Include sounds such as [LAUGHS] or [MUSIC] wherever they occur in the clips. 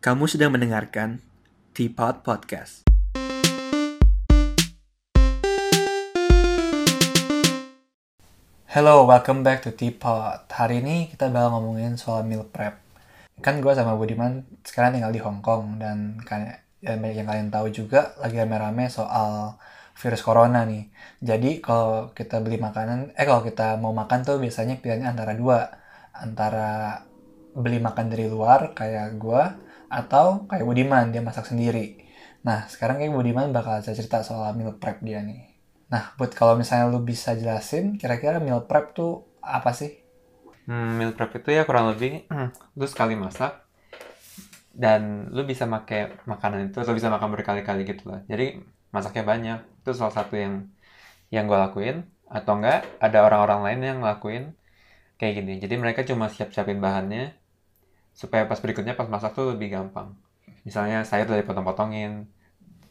Kamu sedang mendengarkan Teapot Podcast. Hello, welcome back to Teapot. Hari ini kita bakal ngomongin soal meal prep. Kan gue sama Budiman sekarang tinggal di Hong Kong dan kayak yang yang kalian tahu juga lagi rame-rame soal virus corona nih. Jadi kalau kita beli makanan, eh kalau kita mau makan tuh biasanya pilihannya antara dua, antara beli makan dari luar kayak gue atau kayak Budiman dia masak sendiri. Nah sekarang kayak Budiman bakal cerita soal meal prep dia nih. Nah buat kalau misalnya lu bisa jelasin kira-kira meal prep tuh apa sih? Hmm, meal prep itu ya kurang lebih lu sekali masak dan lu bisa pakai makanan itu lu bisa makan berkali-kali gitu lah. Jadi masaknya banyak. Itu salah satu yang yang gue lakuin atau enggak ada orang-orang lain yang ngelakuin kayak gini. Jadi mereka cuma siap-siapin bahannya supaya pas berikutnya pas masak tuh lebih gampang. Misalnya sayur udah dipotong-potongin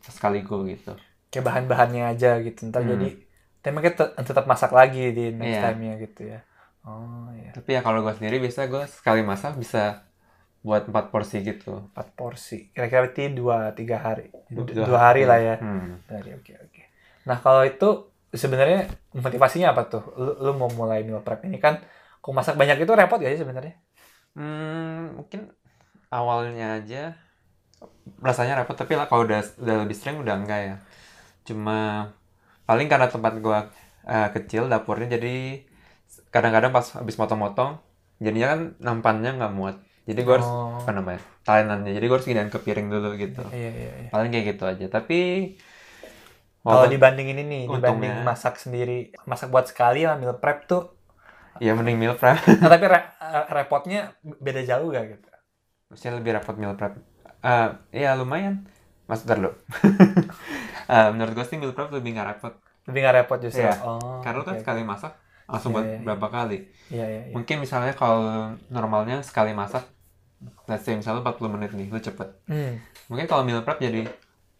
sekaligus gitu. Kayak bahan-bahannya aja gitu. Ntar Hmm. jadi tapi kita tetap masak lagi di next Iya. time-nya gitu ya. Oh iya. Tapi ya kalau gue sendiri biasa gue sekali masak bisa buat empat porsi gitu. 4 porsi. Kira-kira berarti 2 3 hari. Du- Dua, hari lah ya. Hmm. Dari oke oke. Nah, kalau itu sebenarnya motivasinya apa tuh? Lu, lu mau mulai meal prep ini kan kok masak banyak itu repot gak sih sebenarnya? Hmm, mungkin awalnya aja rasanya repot tapi lah kalau udah udah lebih sering udah enggak ya. Cuma paling karena tempat gua eh, kecil dapurnya jadi kadang-kadang pas habis motong-motong jadinya kan nampannya nggak muat. Jadi gua harus Oh. apa namanya? Talenannya. Jadi gua harus gedein ke piring dulu gitu. Iya iya iya. Paling kayak gitu aja. Tapi Kalau dibandingin ini, dibanding untungnya- masak sendiri, masak buat sekali lah meal prep tuh. Ya mending meal prep. [LAUGHS] Nah, tapi re- eh, repotnya beda jauh gak gitu? Maksudnya lebih repot meal prep. Eh, ya lumayan. Mas ntar dulu. [LAUGHS] Eh, menurut gue sih meal prep lebih nggak repot. Lebih gak repot justru. Iya. Oh. Karena lu kan sekali masak langsung Iya, buat iya, iya. berapa kali. oke. Iya iya iya. Mungkin misalnya kalau normalnya sekali masak, let's say misalnya 40 menit nih, lu cepet. Hmm. Mungkin kalau meal prep jadi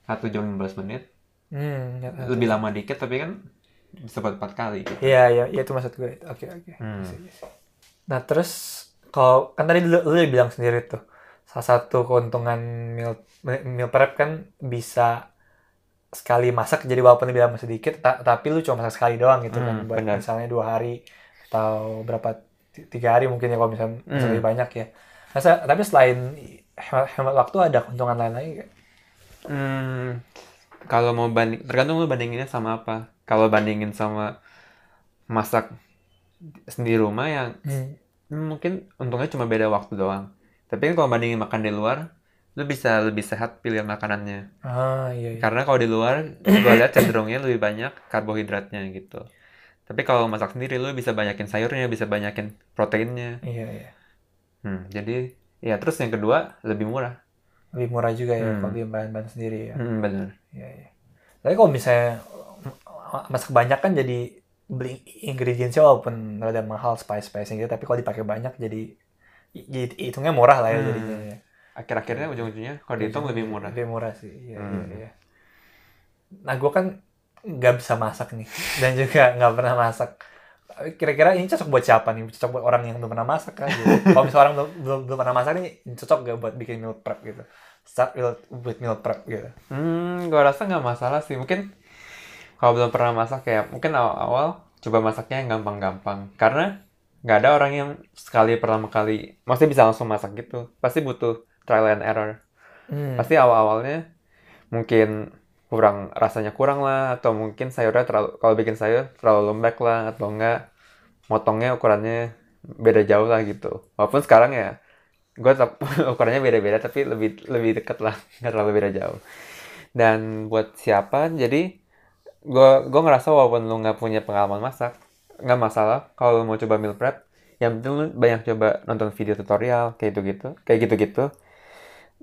1 jam 15 menit, ya. lebih lama dikit tapi kan buat 4 kali gitu. Iya iya, iya itu maksud gue. Oke oke. Hmm. Isi, isi. Nah terus kalau kan tadi lu, lu bilang sendiri tuh salah satu keuntungan meal meal prep kan bisa sekali masak jadi walaupun lebih lama sedikit ta- tapi lu cuma masak sekali doang gitu kan Hmm, buat benar. misalnya dua hari atau berapa ti- tiga hari mungkin ya kalau misalnya masak Hmm. lebih banyak ya. Nah, sa- tapi selain hemat, hemat waktu ada keuntungan lain lagi? Hmm, kalau mau banding, tergantung lu bandinginnya sama apa. Kalau bandingin sama masak sendiri rumah yang Hmm. Mungkin untungnya cuma beda waktu doang. Tapi kan kalau bandingin makan di luar, lu bisa lebih sehat pilihan makanannya. Ah iya iya. Karena kalau di luar, gue lihat cenderungnya lebih banyak karbohidratnya gitu. Tapi kalau masak sendiri, lu bisa banyakin sayurnya, bisa banyakin proteinnya. Iya iya. Hmm, jadi ya terus yang kedua lebih murah. Lebih murah juga ya Hmm. kalau beli bahan-bahan sendiri ya. Hmm, bener. Iya, iya. Tapi kalau misalnya masak banyak kan jadi beli ingredientsnya walaupun rada mahal spice-spice gitu, tapi kalau dipakai banyak jadi hitungnya murah lah ya Hmm. jadinya. ya. Akhir-akhirnya ujung-ujungnya kalau dihitung lebih murah. Lebih murah sih. Iya, iya, Hmm. iya. Nah, gue kan nggak bisa masak nih [LAUGHS] dan juga nggak pernah masak. Kira-kira ini cocok buat siapa nih? Cocok buat orang yang belum pernah masak kan? Gitu. [LAUGHS] Kalau misalnya orang belum, belum, belum pernah masak nih, cocok gak buat bikin meal prep gitu? Start with meal prep gitu. Hmm, gua rasa nggak masalah sih. Mungkin kalau belum pernah masak ya, mungkin awal-awal coba masaknya yang gampang-gampang. Karena nggak ada orang yang sekali pertama kali, maksudnya bisa langsung masak gitu. Pasti butuh trial and error. Hmm. Pasti awal-awalnya mungkin kurang rasanya kurang lah, atau mungkin sayurnya terlalu kalau bikin sayur terlalu lembek lah, atau enggak motongnya ukurannya beda jauh lah gitu. Walaupun sekarang ya gue tetap [LAUGHS] ukurannya beda-beda tapi lebih lebih deket lah [LAUGHS] nggak terlalu beda jauh dan buat siapa jadi gue gue ngerasa walaupun lu nggak punya pengalaman masak nggak masalah kalau lu mau coba meal prep yang penting lu banyak coba nonton video tutorial kayak gitu gitu kayak gitu gitu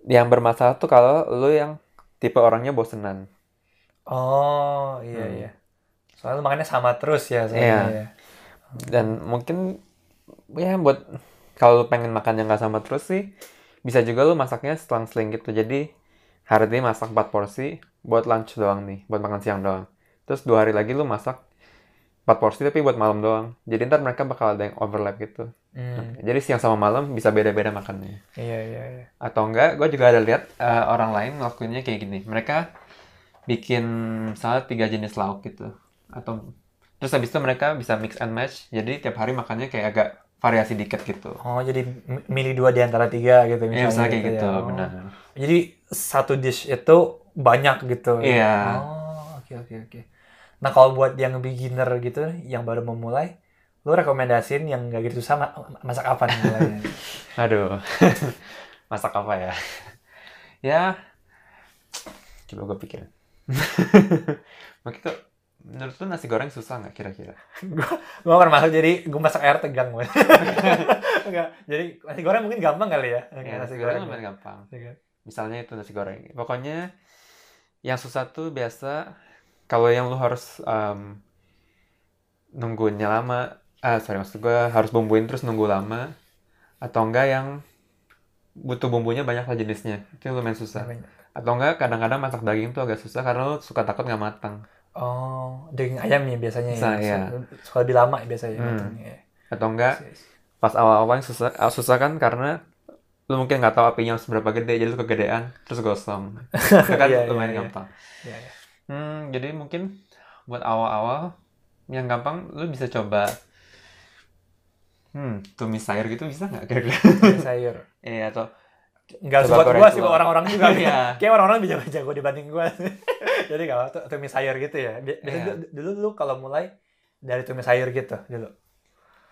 yang bermasalah tuh kalau lu yang tipe orangnya bosenan Oh iya Hmm. iya. Soalnya lu makannya sama terus ya Iya. soalnya ya. dan mungkin ya buat kalau lu pengen makan yang nggak sama terus sih bisa juga lu masaknya selang-seling gitu jadi hari ini masak 4 porsi buat lunch doang nih buat makan siang doang terus dua hari lagi lu masak empat porsi tapi buat malam doang. Jadi ntar mereka bakal ada yang overlap gitu. Hmm. Jadi siang sama malam bisa beda-beda makannya. Iya iya iya. Atau enggak, gue juga ada lihat eh, orang lain ngelakuinnya kayak gini. Mereka bikin misalnya tiga jenis lauk gitu. Atau terus habis itu mereka bisa mix and match. Jadi tiap hari makannya kayak agak variasi dikit gitu. Oh jadi mi- milih dua di antara tiga gitu Iya, misalnya. misalnya kayak gitu gitu, ya. Oh. benar. Jadi satu dish itu banyak gitu. Iya. Oh oke oke oke. Nah kalau buat yang beginner gitu, yang baru memulai, lu rekomendasiin yang gak gitu susah ma- masak apa nih mulainya? [LAUGHS] Aduh, [LAUGHS] masak apa ya? ya, coba gue pikir. Mungkin tuh, [LAUGHS] menurut lu nasi goreng susah nggak kira-kira? gue akan masuk jadi gue masak air tegang gue. Enggak. Jadi nasi goreng mungkin gampang kali ya. Ya, nasi nasi goreng goreng. lumayan gampang. Iya. Misalnya itu nasi goreng. Pokoknya yang susah tuh biasa kalau yang lu harus um, nunggunya lama. Ah, sorry maksud gue harus bumbuin terus nunggu lama. Atau enggak yang butuh bumbunya banyak lah jenisnya. Itu lumayan susah. Atau enggak kadang-kadang masak daging tuh agak susah karena lu suka takut nggak matang. Oh, daging ayam ya biasanya Bisa, ya. iya. Suka- lebih lama ya biasanya. Hmm. matangnya. Atau enggak Yes, yes. pas awal-awal susah ah, susah kan karena lu mungkin nggak tahu apinya seberapa gede jadi lu kegedean terus gosong [LAUGHS] itu kan Iya, iya, lumayan iya. gampang Iya, iya. Hmm, jadi mungkin buat awal-awal yang gampang lu bisa coba hmm tumis sayur gitu bisa nggak kira-kira Tumis sayur. eh [LAUGHS] atau Enggak Coba buat goreng gua sih telur. orang-orang juga [LAUGHS] Iya. Kayak orang-orang bisa jago dibanding gua. [LAUGHS] Jadi kalau tuh tumis sayur gitu ya. Bi- Biasanya Iya. du- dulu lu kalau mulai dari tumis sayur gitu dulu.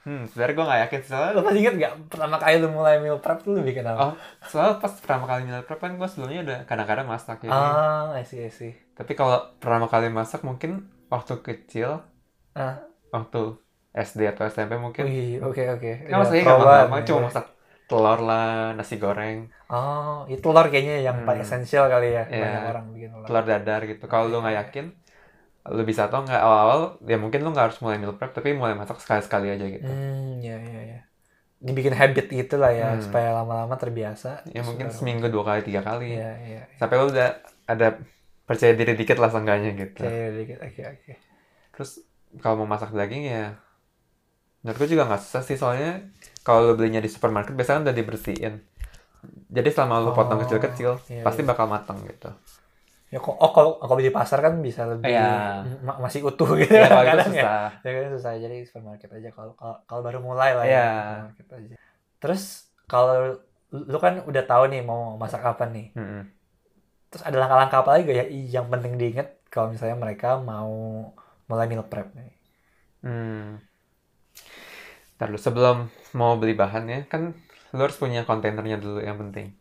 hmm sebenarnya gue nggak yakin soalnya Lu masih inget gak pertama kali lu mulai meal prep tuh lu bikin apa? oh soalnya pas pertama kali meal prep kan gue sebelumnya udah kadang-kadang masak ya Ah, I see, I see. Tapi kalau pertama kali masak mungkin waktu kecil Ah, waktu SD atau SMP mungkin oke oke. Kan Udah masaknya pro gampang-gampang, banget. cuma masak telur lah, nasi goreng, Oh, itu telur kayaknya yang Hmm. paling esensial kali ya. Iya. Banyak orang bikin telur. telur dadar gitu. Kalau lu nggak yakin, lu bisa atau nggak awal-awal, ya mungkin lu nggak harus mulai meal prep, tapi mulai masak sekali-sekali aja gitu. Hmm, ya ya ya. Dibikin habit gitu lah ya, Hmm. supaya lama-lama terbiasa. Ya mungkin seminggu dua kali, tiga kali. Iya, iya. Sampai lu udah ada percaya diri dikit lah seenggaknya gitu. Oke, dikit. Oke, oke. Terus kalau mau masak daging ya, menurutku juga nggak susah sih, soalnya kalau lu belinya di supermarket biasanya kan udah dibersihin. Jadi selama lu potong Oh, kecil-kecil, iya, pasti iya. bakal matang gitu. Ya kok oh kalau kalau di pasar kan bisa lebih Iya. ma- masih utuh gitu [LAUGHS] Ya, kalau itu kadang ya. susah. Ya kan susah jadi supermarket aja kalau kalau, kalau baru mulai lah Iya. ya. Aja. Terus kalau lu kan udah tahu nih mau masak apa nih. Mm-mm. Terus ada langkah-langkah apa lagi gak ya yang penting diingat kalau misalnya mereka mau mulai meal prep nih. Hmm. Dulu, sebelum mau beli bahannya, kan lu harus punya kontainernya dulu yang penting.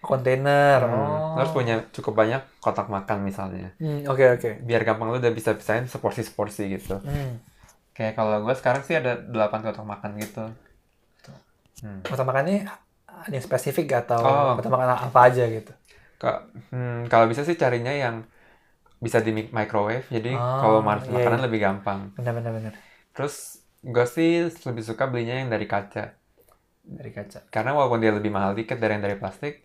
Kontainer. Hmm, Oh. Lu harus punya cukup banyak kotak makan misalnya. Hmm, oke oke. Biar gampang lu udah bisa pisahin seporsi-seporsi gitu. Hmm. Kayak kalau gue sekarang sih ada 8 kotak makan gitu. Hmm. Kotak makannya ada yang spesifik atau Oh. kotak makan apa aja gitu. Hmm, kalau bisa sih carinya yang bisa di mic- microwave, jadi Oh, kalau masak iya, makanan iya. lebih gampang. Benar benar benar. Terus gue sih lebih suka belinya yang dari kaca. Dari kaca. Karena walaupun dia lebih mahal dikit dari yang dari plastik,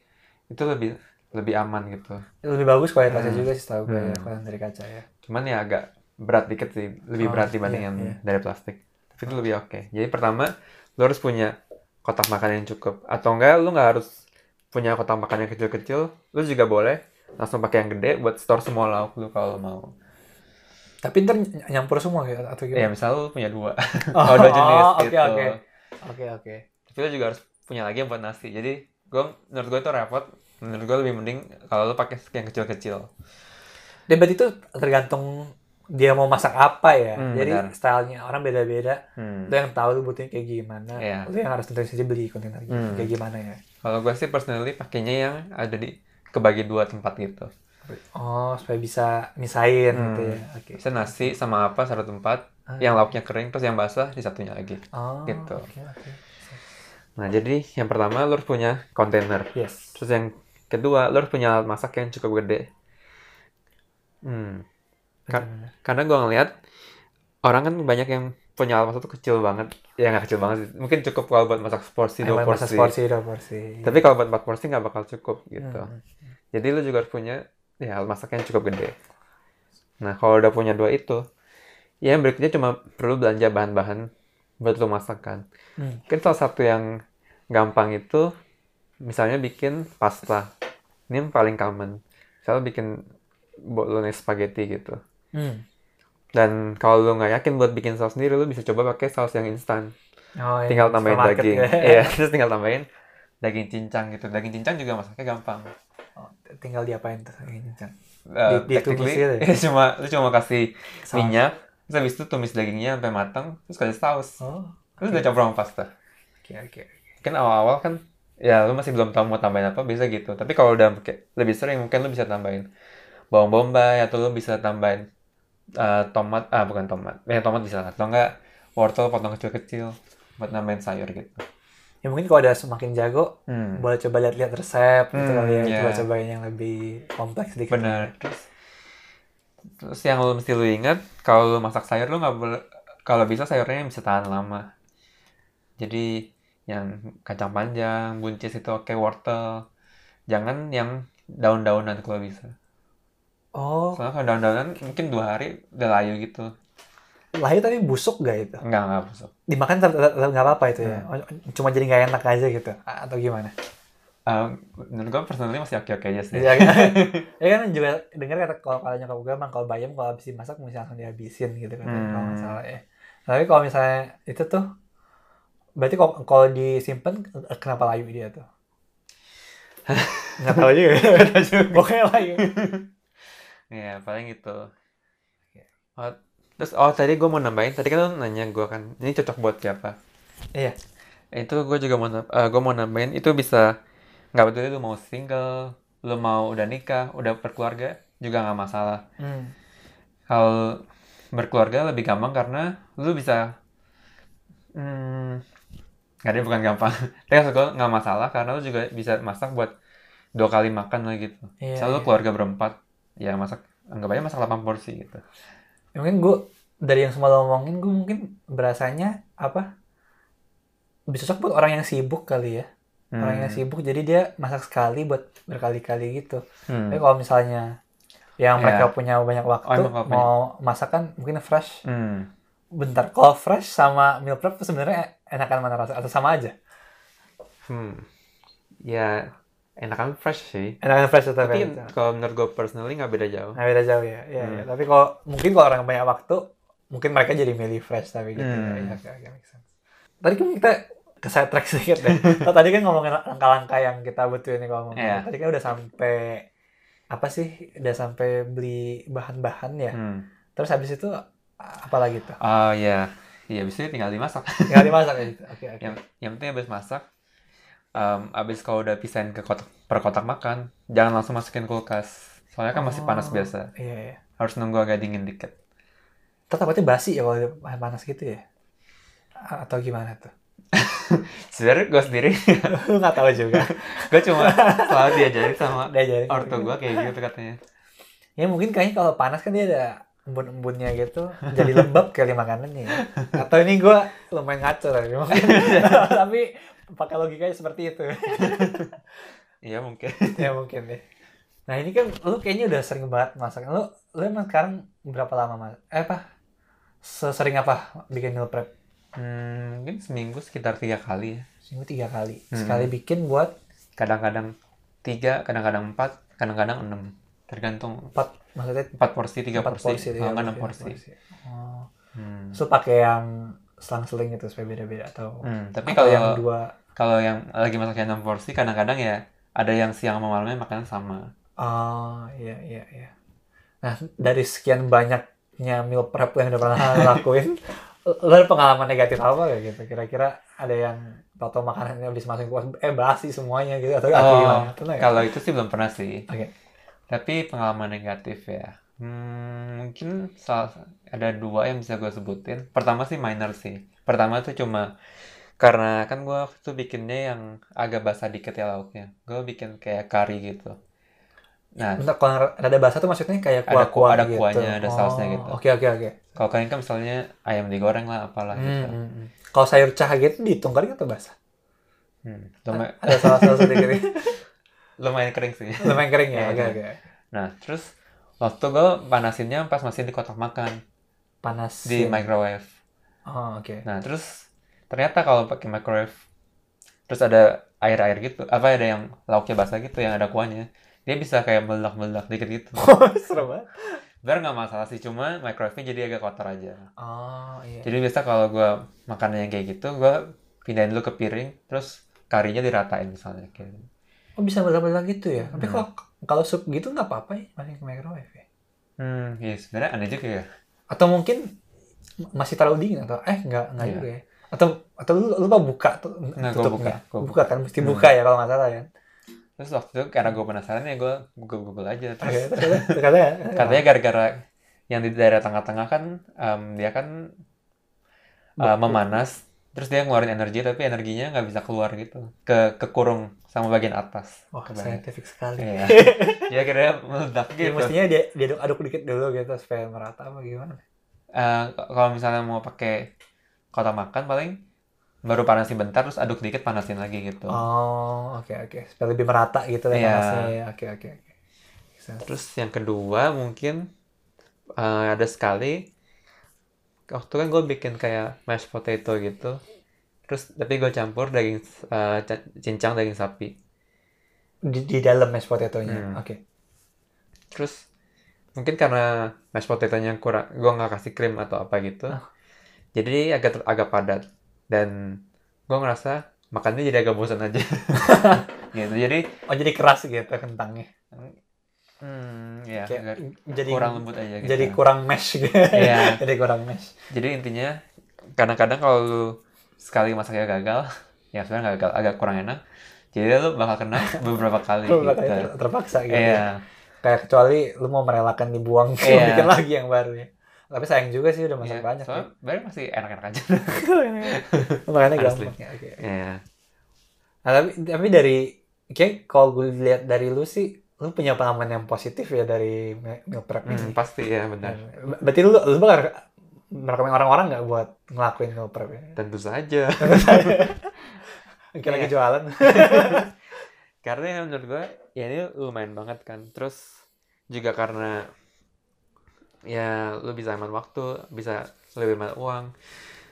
itu lebih lebih aman gitu. Itu lebih bagus kualitasnya Hmm. juga sih setahu gue ya Hmm. yang dari kaca ya. Cuman ya agak berat dikit sih, lebih Oh, berat dibanding iya, yang iya. dari plastik. Tapi itu lebih oke. Jadi pertama, lu harus punya kotak makan yang cukup. Atau enggak, lu nggak harus punya kotak makan yang kecil-kecil. Lu juga boleh langsung pakai yang gede buat store semua lauk lu kalau mau. Tapi ntar ny- nyampur semua gitu atau Ya gimana? misal lu punya dua, [LAUGHS] Oh, dua jenis oke, gitu. oke. Oke oke. Tapi lu juga harus punya lagi yang buat nasi. Jadi gua menurut gue itu repot. Menurut gue lebih mending kalau lu pakai yang kecil-kecil. Debat itu tergantung dia mau masak apa ya. Hmm, Jadi benar. stylenya orang beda-beda. Hmm. Lu yang tahu lu butuhnya kayak gimana. Iya. Lu yang harus tentuin sendiri beli kontainer Hmm. kayak gimana ya. Kalau gue sih personally pakainya yang ada di kebagi dua tempat gitu. Oh, supaya bisa misain Hmm. gitu ya. Oke. Bisa nasi sama apa satu tempat, Ah. yang lauknya kering terus yang basah di satunya lagi. Oh, gitu. Oke, oke. Nah, jadi yang pertama lu harus punya kontainer. Yes. Terus yang kedua, lu harus punya alat masak yang cukup gede. Hmm. Ka- karena gua ngeliat orang kan banyak yang punya alat masak tuh kecil banget. Ya nggak kecil banget sih. Mungkin cukup kalau buat masak seporsi, dua Emang masak porsi. porsi, dua porsi. Tapi kalau buat empat porsi nggak bakal cukup gitu. Hmm. Jadi lu juga harus punya ya alat masak yang cukup gede. Nah, kalau udah punya dua itu, ya berikutnya cuma perlu belanja bahan-bahan buat lo masak kan. Hmm. Mungkin salah satu yang gampang itu misalnya bikin pasta. Ini yang paling common. Misalnya bikin bolognese spaghetti gitu. Hmm. Dan kalau lo nggak yakin buat bikin saus sendiri, lo bisa coba pakai saus yang instan. Oh, iya. Tinggal tambahin daging. ya. Iya, [LAUGHS] terus tinggal tambahin daging cincang gitu. Daging cincang juga masaknya gampang. Oh, tinggal diapain tuh ini Chan? Uh, Di- ditumis gitu ya? [LAUGHS] cuma lu cuma kasih Saus. minyak, terus habis itu tumis dagingnya sampai matang, terus kasih saus. Oh, Terus udah campur sama pasta. oke oke. Kan awal-awal kan ya lu masih belum tahu mau tambahin apa, bisa gitu. Tapi kalau udah lebih sering mungkin lu bisa tambahin bawang bombay atau lu bisa tambahin uh, tomat, ah bukan tomat. Ya tomat bisa lah. Atau enggak wortel potong kecil-kecil buat nambahin sayur gitu. Ya mungkin kalau udah semakin jago, Hmm. boleh coba lihat-lihat resep gitu Hmm, kali ya. iya. Coba cobain yang lebih kompleks sedikit. Bener. Terus, terus yang lu mesti lu ingat, kalau lu masak sayur lu nggak boleh, kalau bisa sayurnya bisa tahan lama. Jadi yang kacang panjang, buncis itu oke, wortel. Jangan yang daun-daunan kalau bisa. Oh, Soalnya kalau daun-daunan mungkin dua hari udah layu gitu. lahir tapi busuk gak itu? Enggak, enggak busuk. Dimakan tetap nggak apa-apa itu ya. Hmm. Cuma jadi nggak enak aja gitu. Atau gimana? Um, menurut gue personally masih oke-oke aja sih. Iya kan? [LAUGHS] ya kan juga dengar kata kalau kalau nyokap gue emang kalau bayam kalau habis dimasak mesti langsung dihabisin gitu kan kalau Hmm. salah ya. Tapi kalau misalnya itu tuh berarti kalau kalau disimpan eh, kenapa layu dia tuh? [LAUGHS] Nggak tahu juga. [LAUGHS] Pokoknya layu. Iya, paling gitu. Oh, terus, oh tadi gue mau nambahin, tadi kan lu nanya gue kan, ini cocok buat siapa? Iya. itu gue juga mau nam- eh, gue mau nambahin itu bisa nggak peduli lu mau single lu mau udah nikah udah berkeluarga juga nggak masalah Hmm. kalau berkeluarga lebih gampang karena lu bisa hmm, nggak ada bukan gampang [LAUGHS] tapi maksud gue nggak masalah karena lu juga bisa masak buat dua kali makan lah gitu Iya, Misalnya lu iya. keluarga berempat ya masak anggap aja masak 8 porsi gitu Ya, mungkin gue dari yang semua lo ngomongin gue mungkin berasanya apa? Bisa cocok buat orang yang sibuk kali ya. Orang yang Hmm. sibuk jadi dia masak sekali buat berkali-kali gitu. Hmm. Tapi kalau misalnya yang mereka Iya. punya banyak waktu Oh, kalau punya- mau masak kan mungkin fresh. Hmm. Bentar, kalau fresh sama meal prep sebenarnya enakan mana rasa atau sama aja? Hmm. ya enakan fresh sih Enakan fresh tetap tapi ya. kalau menurut gue personally nggak beda jauh Nah, beda jauh ya. Iya, Hmm. iya. Tapi kalau mungkin kalau orang banyak waktu, mungkin mereka jadi milih fresh tapi gitu. Hmm. Ya, oke, oke, make sense. Tadi kan kita ke side track sedikit deh. [LAUGHS] Oh, tadi kan ngomongin langkah-langkah yang kita butuhin nih kalau. Iya. Tadi kan udah sampai apa sih? Udah sampai beli bahan-bahan ya. Hmm. Terus habis itu apa lagi tuh? Oh iya, iya bisa tinggal dimasak. Tinggal dimasak ya. [LAUGHS] Oke, oke. yang yang penting habis masak, em, habis kalau udah pisahin ke kotak per kotak makan, jangan langsung masukin kulkas. Soalnya kan masih panas Oh, biasa. Iya, iya. Harus nunggu agak dingin dikit. Tetap berarti basi ya kalau panas gitu ya? A- Atau gimana tuh? [LAUGHS] Sebenarnya gue sendiri, Lu [LAUGHS] nggak tahu juga. [LAUGHS] gue cuma selalu diajarin sama Udah jadi. ortu gue kayak gitu katanya. Ya mungkin kayaknya kalau panas kan dia ada embun-embunnya gitu, jadi lembab kali makanannya. ya. Atau ini gua lumayan ngaco tapi pakai logikanya seperti itu. [LAUGHS] Iya mungkin. [LAUGHS] ya mungkin deh. Nah ini kan lu kayaknya udah sering banget masak. Lu lu emang sekarang berapa lama mas? Eh apa? Sesering apa bikin meal prep? Hmm, mungkin seminggu sekitar tiga kali ya. Seminggu tiga kali. Hmm. Sekali bikin buat Kadang-kadang tiga, kadang-kadang empat, kadang-kadang enam. Tergantung empat maksudnya empat porsi, tiga empat porsi, porsi, kalau enam porsi, porsi. Oh. Hmm. So pakai yang selang-seling itu supaya beda-beda atau Hmm, tapi atau kalau yang dua kalau yang lagi masaknya enam porsi, kadang-kadang ya ada yang siang sama malamnya makan sama. Oh iya iya iya. Nah dari sekian banyaknya meal prep yang udah pernah [LAUGHS] lakuin, lo ada pengalaman negatif apa gak gitu? Kira-kira ada yang tau makanannya habis masukin kulkas, eh basi semuanya gitu atau, atau Oh, gimana? Nggak? Kalau itu sih belum pernah sih. Oke. Tapi pengalaman negatif ya. Hmm, mungkin salah, ada dua yang bisa gue sebutin. Pertama sih minor sih. Pertama tuh cuma karena kan gue waktu itu bikinnya yang agak basah dikit ya lauknya. Gue bikin kayak kari gitu. Nah, Bentar, kalau rada basah tuh maksudnya kayak Ada ku- kuah-kuah ada gitu. kuahnya, ada sausnya Oh, gitu. Oke oke oke. kalau kalian kan misalnya ayam digoreng lah apalah Hmm, gitu. hmm, hmm. Kalau sayur cah gitu dihitung kering atau basah? Hmm, lumayan, Ada salah-salah sedikit. [LAUGHS] lumayan kering sih. Lumayan kering ya. [LAUGHS] Iya, Oke oke. Nah, terus waktu gue panasinnya pas masih di kotak makan. Panas di microwave. oh oke Nah, terus ternyata kalau pakai microwave terus ada air-air gitu, apa ada yang lauknya basah gitu yang ada kuahnya. Dia bisa kayak meledak-meledak dikit gitu. [LAUGHS] seru banget Biar nggak masalah sih, cuma microwave-nya jadi agak kotor aja. oh iya Jadi biasa kalau gua makannya yang kayak gitu, gua pindahin dulu ke piring, terus karinya diratain misalnya kayak gitu. oh bisa meledak-meledak gitu ya tapi Hmm. kalau kalau sup gitu nggak apa-apa ya masih ke microwave ya Hmm, iya sebenarnya aneh juga ya. Atau mungkin masih terlalu dingin atau eh nggak nggak Iya. juga ya atau atau lu lupa buka tuh gua tutupnya buka, gua buka kan mesti Hmm. buka ya kalau nggak salah ya Terus waktu itu karena gue penasaran ya gue google google aja. Terus katanya [LAUGHS] katanya gara-gara yang di daerah tengah-tengah kan em, dia kan uh, memanas, terus dia ngeluarin energi tapi energinya nggak bisa keluar gitu, ke kekurung sama bagian atas. wah Kebayang. scientific sekali Iya. [LAUGHS] Dia kira meledak Ya, gitu. mestinya dia dia aduk, aduk dikit dulu gitu supaya merata apa gimana Eh, k- kalau misalnya mau pakai kotak makan paling baru panasin bentar terus aduk dikit panasin lagi gitu. oh oke oke supaya lebih merata gitu lah Iya. panasnya ya oke oke oke. Terus yang kedua mungkin eh, ada sekali waktu kan gue bikin kayak mashed potato gitu. Terus tapi gue campur daging ca- cincang daging sapi. di, di dalam mashed potato-nya Hmm. oke Terus mungkin karena mashed potato-nya kurang, gue nggak kasih krim atau apa gitu. Ah. Jadi agak ter- agak padat dan gue ngerasa makannya jadi agak bosan aja. [LAUGHS] gitu. Jadi oh jadi keras gitu kentangnya hmm, ya Kayak jadi kurang lembut aja gitu. jadi kurang mesh gitu [LAUGHS] Iya. [LAUGHS] jadi kurang mesh Jadi intinya kadang-kadang kalau lu sekali masaknya gagal, [LAUGHS] ya sebenarnya gagal, agak kurang enak. Jadi lu bakal kena beberapa kali gitu. ter- terpaksa gitu Iya. kayak kecuali lu mau merelakan dibuang Iya. bikin lagi yang baru ya tapi sayang juga sih udah masak Iya. banyak Soalnya sebenarnya masih enak-enak aja. ya. makanya gampang ya oke Iya. nah, tapi tapi dari kayak kalau gue lihat dari lu sih lu punya pengalaman yang positif ya dari me- meal prep Hmm, ini pasti ya benar. Dan- berarti lu lu bakal merekomend orang-orang nggak buat ngelakuin meal prep ya Tentu saja. [LAUGHS] mungkin [LAUGHS] Iya. lagi jualan [LAUGHS] karena ya menurut gue ya ini lumayan banget kan. Terus juga karena ya lu bisa hemat waktu, bisa lebih hemat uang.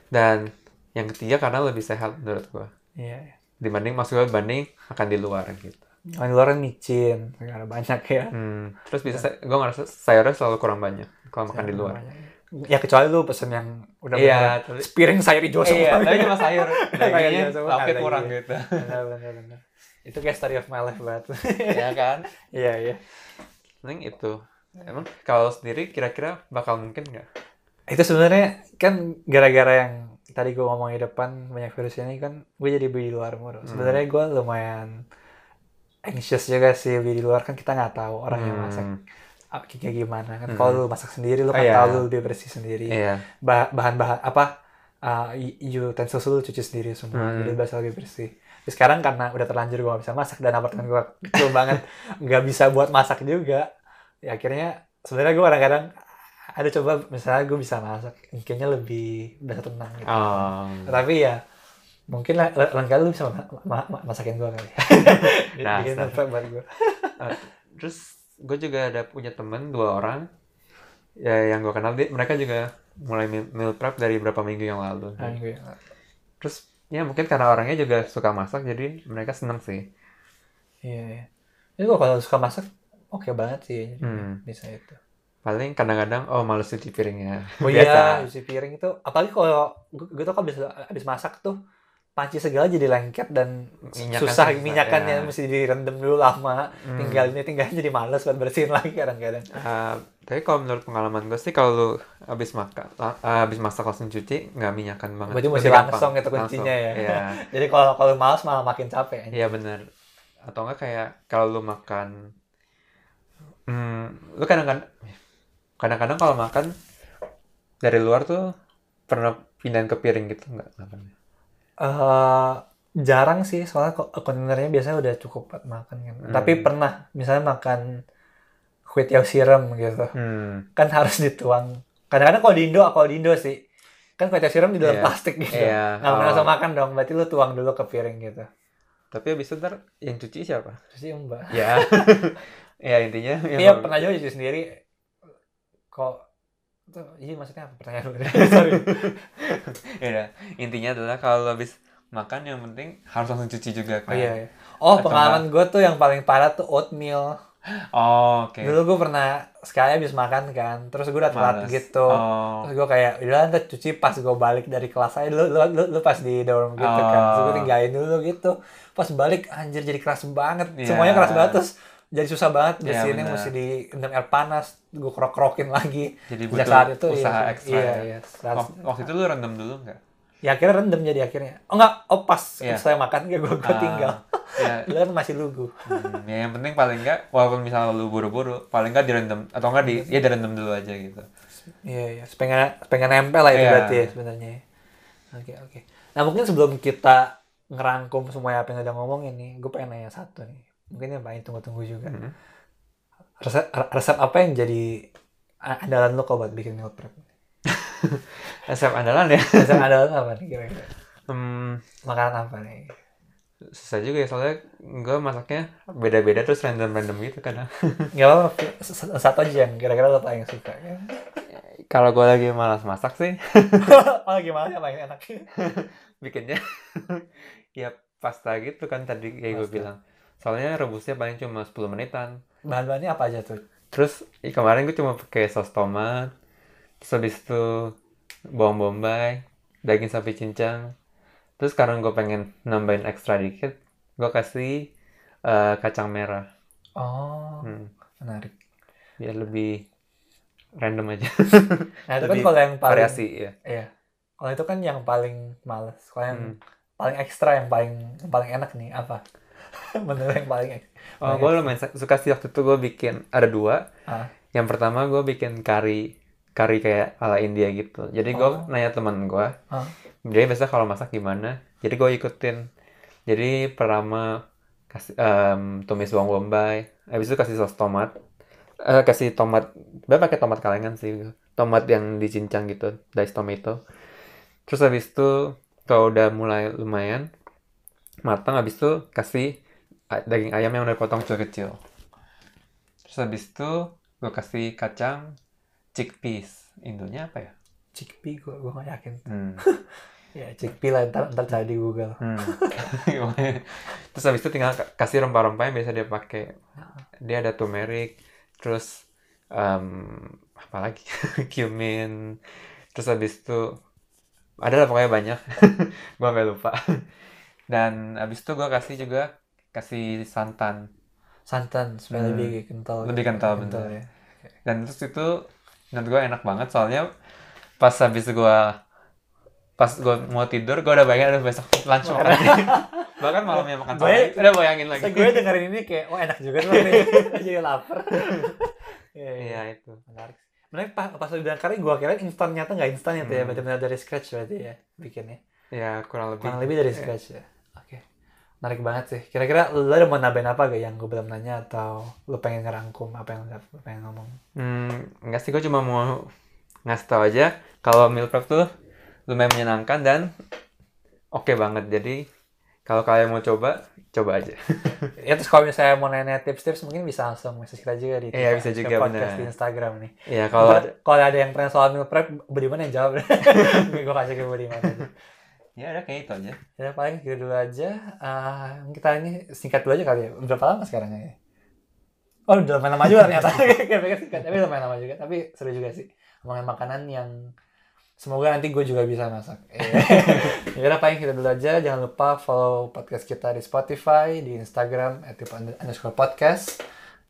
Dan yang ketiga karena lebih sehat menurut gue. iya Dibanding maksud gue banding makan di luar gitu. Luar kan micin karena banyak ya Hmm, terus bisa gue ngerasa sayurnya selalu kurang banyak kalau makan di luar. ya kecuali lu pesen yang udah Iya, bener tapi- sepiring sayur hijau Iya, semua tapi cuma sayur. [LAUGHS] Dagingnya ada, kurang iya. gitu. bener bener bener itu kayak story of my life banget [LAUGHS] ya kan? iya iya Mending itu. Emang kalau sendiri kira-kira bakal mungkin nggak? itu sebenarnya kan gara-gara yang tadi gue ngomong di depan banyak virus ini kan gue jadi beli di luar mulu Hmm. sebenarnya gue lumayan anxious juga sih beli di luar kan kita nggak tahu orang yang masak Hmm, kayak gimana kan Hmm. kalau lu masak sendiri lu Oh, kan iya. tahu lu lebih bersih sendiri. Bah- bahan-bahan apa uh, utensils lu cuci sendiri semua Hmm. jadi berasa lebih bersih Terus sekarang karena udah terlanjur gue gak bisa masak dan apartemen gue kecil [LAUGHS] banget nggak bisa buat masak juga ya akhirnya sebenarnya gue kadang-kadang ada coba misalnya gue bisa masak mungkinnya lebih berasa tenang gitu Oh. tapi ya mungkin lah lain kali lu bisa ma- ma- ma- masakin gue kali [LAUGHS] Dasar. bikin buat gue Terus gue juga ada punya temen dua orang ya yang gue kenal dia, mereka juga mulai meal prep dari beberapa minggu yang lalu. Ah, gue Terus ya mungkin karena orangnya juga suka masak jadi mereka seneng sih. iya ini gue kalau suka masak oke banget sih Hmm. bisa itu Paling kadang-kadang oh males cuci piringnya. Oh iya, [LAUGHS] cuci piring itu apalagi kalau gue, gue tuh kalau habis habis masak tuh panci segala jadi lengket dan Minyakan susah minyakannya ya. mesti direndam dulu lama. Hmm. Tinggal ini tinggal jadi males buat bersihin lagi kadang-kadang. Uh, tapi kalau menurut pengalaman gue sih kalau lu habis makan uh, habis masak langsung cuci nggak minyakan banget. Berarti mesti langsung itu kuncinya ya. Iya. [LAUGHS] Jadi kalau kalau males malah makin capek. Iya bener. Atau enggak kayak kalau lu makan hmm, lu kadang-kadang kadang-kadang kalau makan dari luar tuh pernah pindahin ke piring gitu enggak makannya? Eh, jarang sih soalnya kok kontainernya biasanya udah cukup buat makan kan. Hmm. Tapi pernah misalnya makan kue tiaw siram gitu. Hmm. Kan harus dituang. Kadang-kadang kalau di Indo, kalau di Indo sih kan kue tiaw siram di dalam Iya. plastik gitu. Iya. Nggak pernah Oh. langsung makan dong, berarti lu tuang dulu ke piring gitu. Tapi habis itu ntar yang cuci siapa? Sih mbak. Ya. [LAUGHS] ya intinya Iya pernah juga cuci sendiri. Kok Iya maksudnya apa pertanyaan? [LAUGHS] Sorry. [LAUGHS] ya intinya adalah kalau habis makan yang penting harus langsung cuci juga Oh kan iya, iya. Oh Atau pengalaman gue tuh yang paling parah tuh oatmeal. oh oke Dulu gue pernah sekali habis makan kan, terus gue udah telat Males. gitu. oh Terus gue kayak, udah ntar cuci pas gue balik dari kelas aja, lu, lu, lu, lu pas di dorm gitu kan. Terus gue Oh. tinggalin dulu gitu. Pas balik, anjir jadi keras banget. Iya. Semuanya keras banget, terus jadi susah banget. Iya, Bersihinnya benar. mesti direndam air panas, gue krok-krokin lagi. jadi butuh saat itu, usaha iya, ekstra iya, ya iya. Saat- Wak- waktu itu lu rendam dulu nggak Ya akhirnya rendam jadi akhirnya. Oh enggak, oh pas Iya. saya makan, gue, gue Ah, tinggal. ya [LAUGHS] Dulu kan masih lugu. Hmm, ya yang penting paling enggak walaupun misalnya lu buru-buru paling enggak direndam atau enggak di ya direndam dulu aja gitu Iya, iya. Pengen, pengen nempel lah itu Iya. berarti ya sebenarnya. Oke, oke. Nah, mungkin sebelum kita ngerangkum semua apa yang udah ngomongin nih, gue pengen nanya satu nih. Mungkin yang paling tunggu-tunggu juga. Hmm. Resep, resep apa yang jadi andalan lo kalau buat bikin meal prep? [LAUGHS] resep andalan ya [LAUGHS] Resep andalan apa nih kira-kira? hmm, Makanan apa nih? susah juga ya soalnya gue masaknya beda-beda terus random-random gitu kadang [LAUGHS] Gak apa-apa, s- s- satu aja yang kira-kira lo paling suka. Ya? kalau gue lagi malas masak sih oh, gimana yang paling enak? bikinnya ya pasta gitu kan tadi kayak gue bilang soalnya rebusnya paling cuma 10 menitan Bahan-bahannya apa aja tuh? terus kemarin gue cuma pakai saus tomat terus habis itu bawang bombay daging sapi cincang terus sekarang gue pengen nambahin ekstra dikit gue kasih eh, kacang merah Oh, hmm, menarik. biar lebih random aja [LAUGHS] Nah, itu kan kalau yang paling variasi ya Iya. Kalau itu kan yang paling males. Kalau yang Hmm. paling ekstra yang paling yang paling enak nih apa? [LAUGHS] Menurut yang paling oh gue lumayan su- suka sih waktu itu gue bikin ada dua. Ah. yang pertama gue bikin kari kari kayak ala India gitu. Jadi gue Oh. nanya teman gue Ah. dia biasa kalau masak gimana? Jadi gue ikutin. Jadi pertama kasih em, tumis bawang bombay habis itu kasih saus tomat. Eh kasih tomat gue pakai tomat kalengan sih. Tomat yang dicincang gitu diced tomato. Terus habis itu kalau udah mulai lumayan matang habis itu kasih daging ayam yang udah potong kecil-kecil terus habis itu gue kasih kacang chickpeas Indonya apa ya chickpea gua gua gak yakin. hmm. [LAUGHS] Ya chickpea lah ntar ntar cari di Google. Hmm. [LAUGHS] terus habis itu tinggal ka- kasih rempah-rempah yang biasa dia pakai. Dia ada turmeric, terus em, apa lagi? [LAUGHS] cumin. Terus habis itu ada lah pokoknya banyak. gua sampai lupa. Dan habis itu gua kasih juga kasih santan. Santan supaya Hmm. lebih kental. Lebih kental, bener. ya. Dan terus itu menurut gua enak banget soalnya pas habis gua pas gua mau tidur gua udah bayangin aduh besok lunch makan [LAUGHS] bahkan malamnya makan sore udah bayangin lagi gue dengerin ini kayak oh enak juga tuh nih. [LAUGHS] Jadi lapar. [LAUGHS] Iya, iya itu Menarik. Menarik pas pas bilang kari gua kira instan nyata nggak instan ya tuh ya Hmm. benar-benar dari scratch berarti ya bikinnya. ya kurang lebih Kurang lebih dari Iya. scratch ya. Menarik banget sih. Kira-kira lu ada mau nambahin apa gak yang gue belum nanya atau lu pengen ngerangkum apa yang lu pengen ngomong? hmm, enggak sih gue cuma mau ngasih tau aja kalau meal prep tuh lumayan menyenangkan dan oke banget jadi kalau kalian mau coba coba aja [LAUGHS] Ya terus kalau misalnya mau nanya tips-tips mungkin bisa langsung message kita juga di Iya, bisa juga, podcast bener. di Instagram nih. ya kalau ada kalau ada yang pernah soal meal prep, Budiman yang jawab. [LAUGHS] gue kasih ke Budiman aja. Ya udah kayak itu aja Ya paling gitu dulu aja. Ah, kita ini singkat dulu aja kali ya. Berapa lama sekarang ya? Oh udah lumayan lama juga ternyata. [LAUGHS] Singkat, tapi lumayan lama juga. Tapi seru juga sih. Ngomongin makanan yang semoga nanti gue juga bisa masak. [LAUGHS] ya udah paling kita dulu aja. Jangan lupa follow podcast kita di Spotify, di Instagram underscore podcast.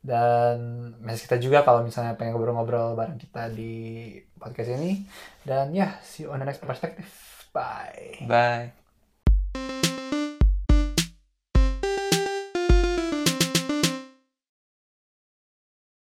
Dan message kita juga kalau misalnya pengen ngobrol-ngobrol bareng kita di podcast ini. Dan ya, see you on the next perspective. Bye. bye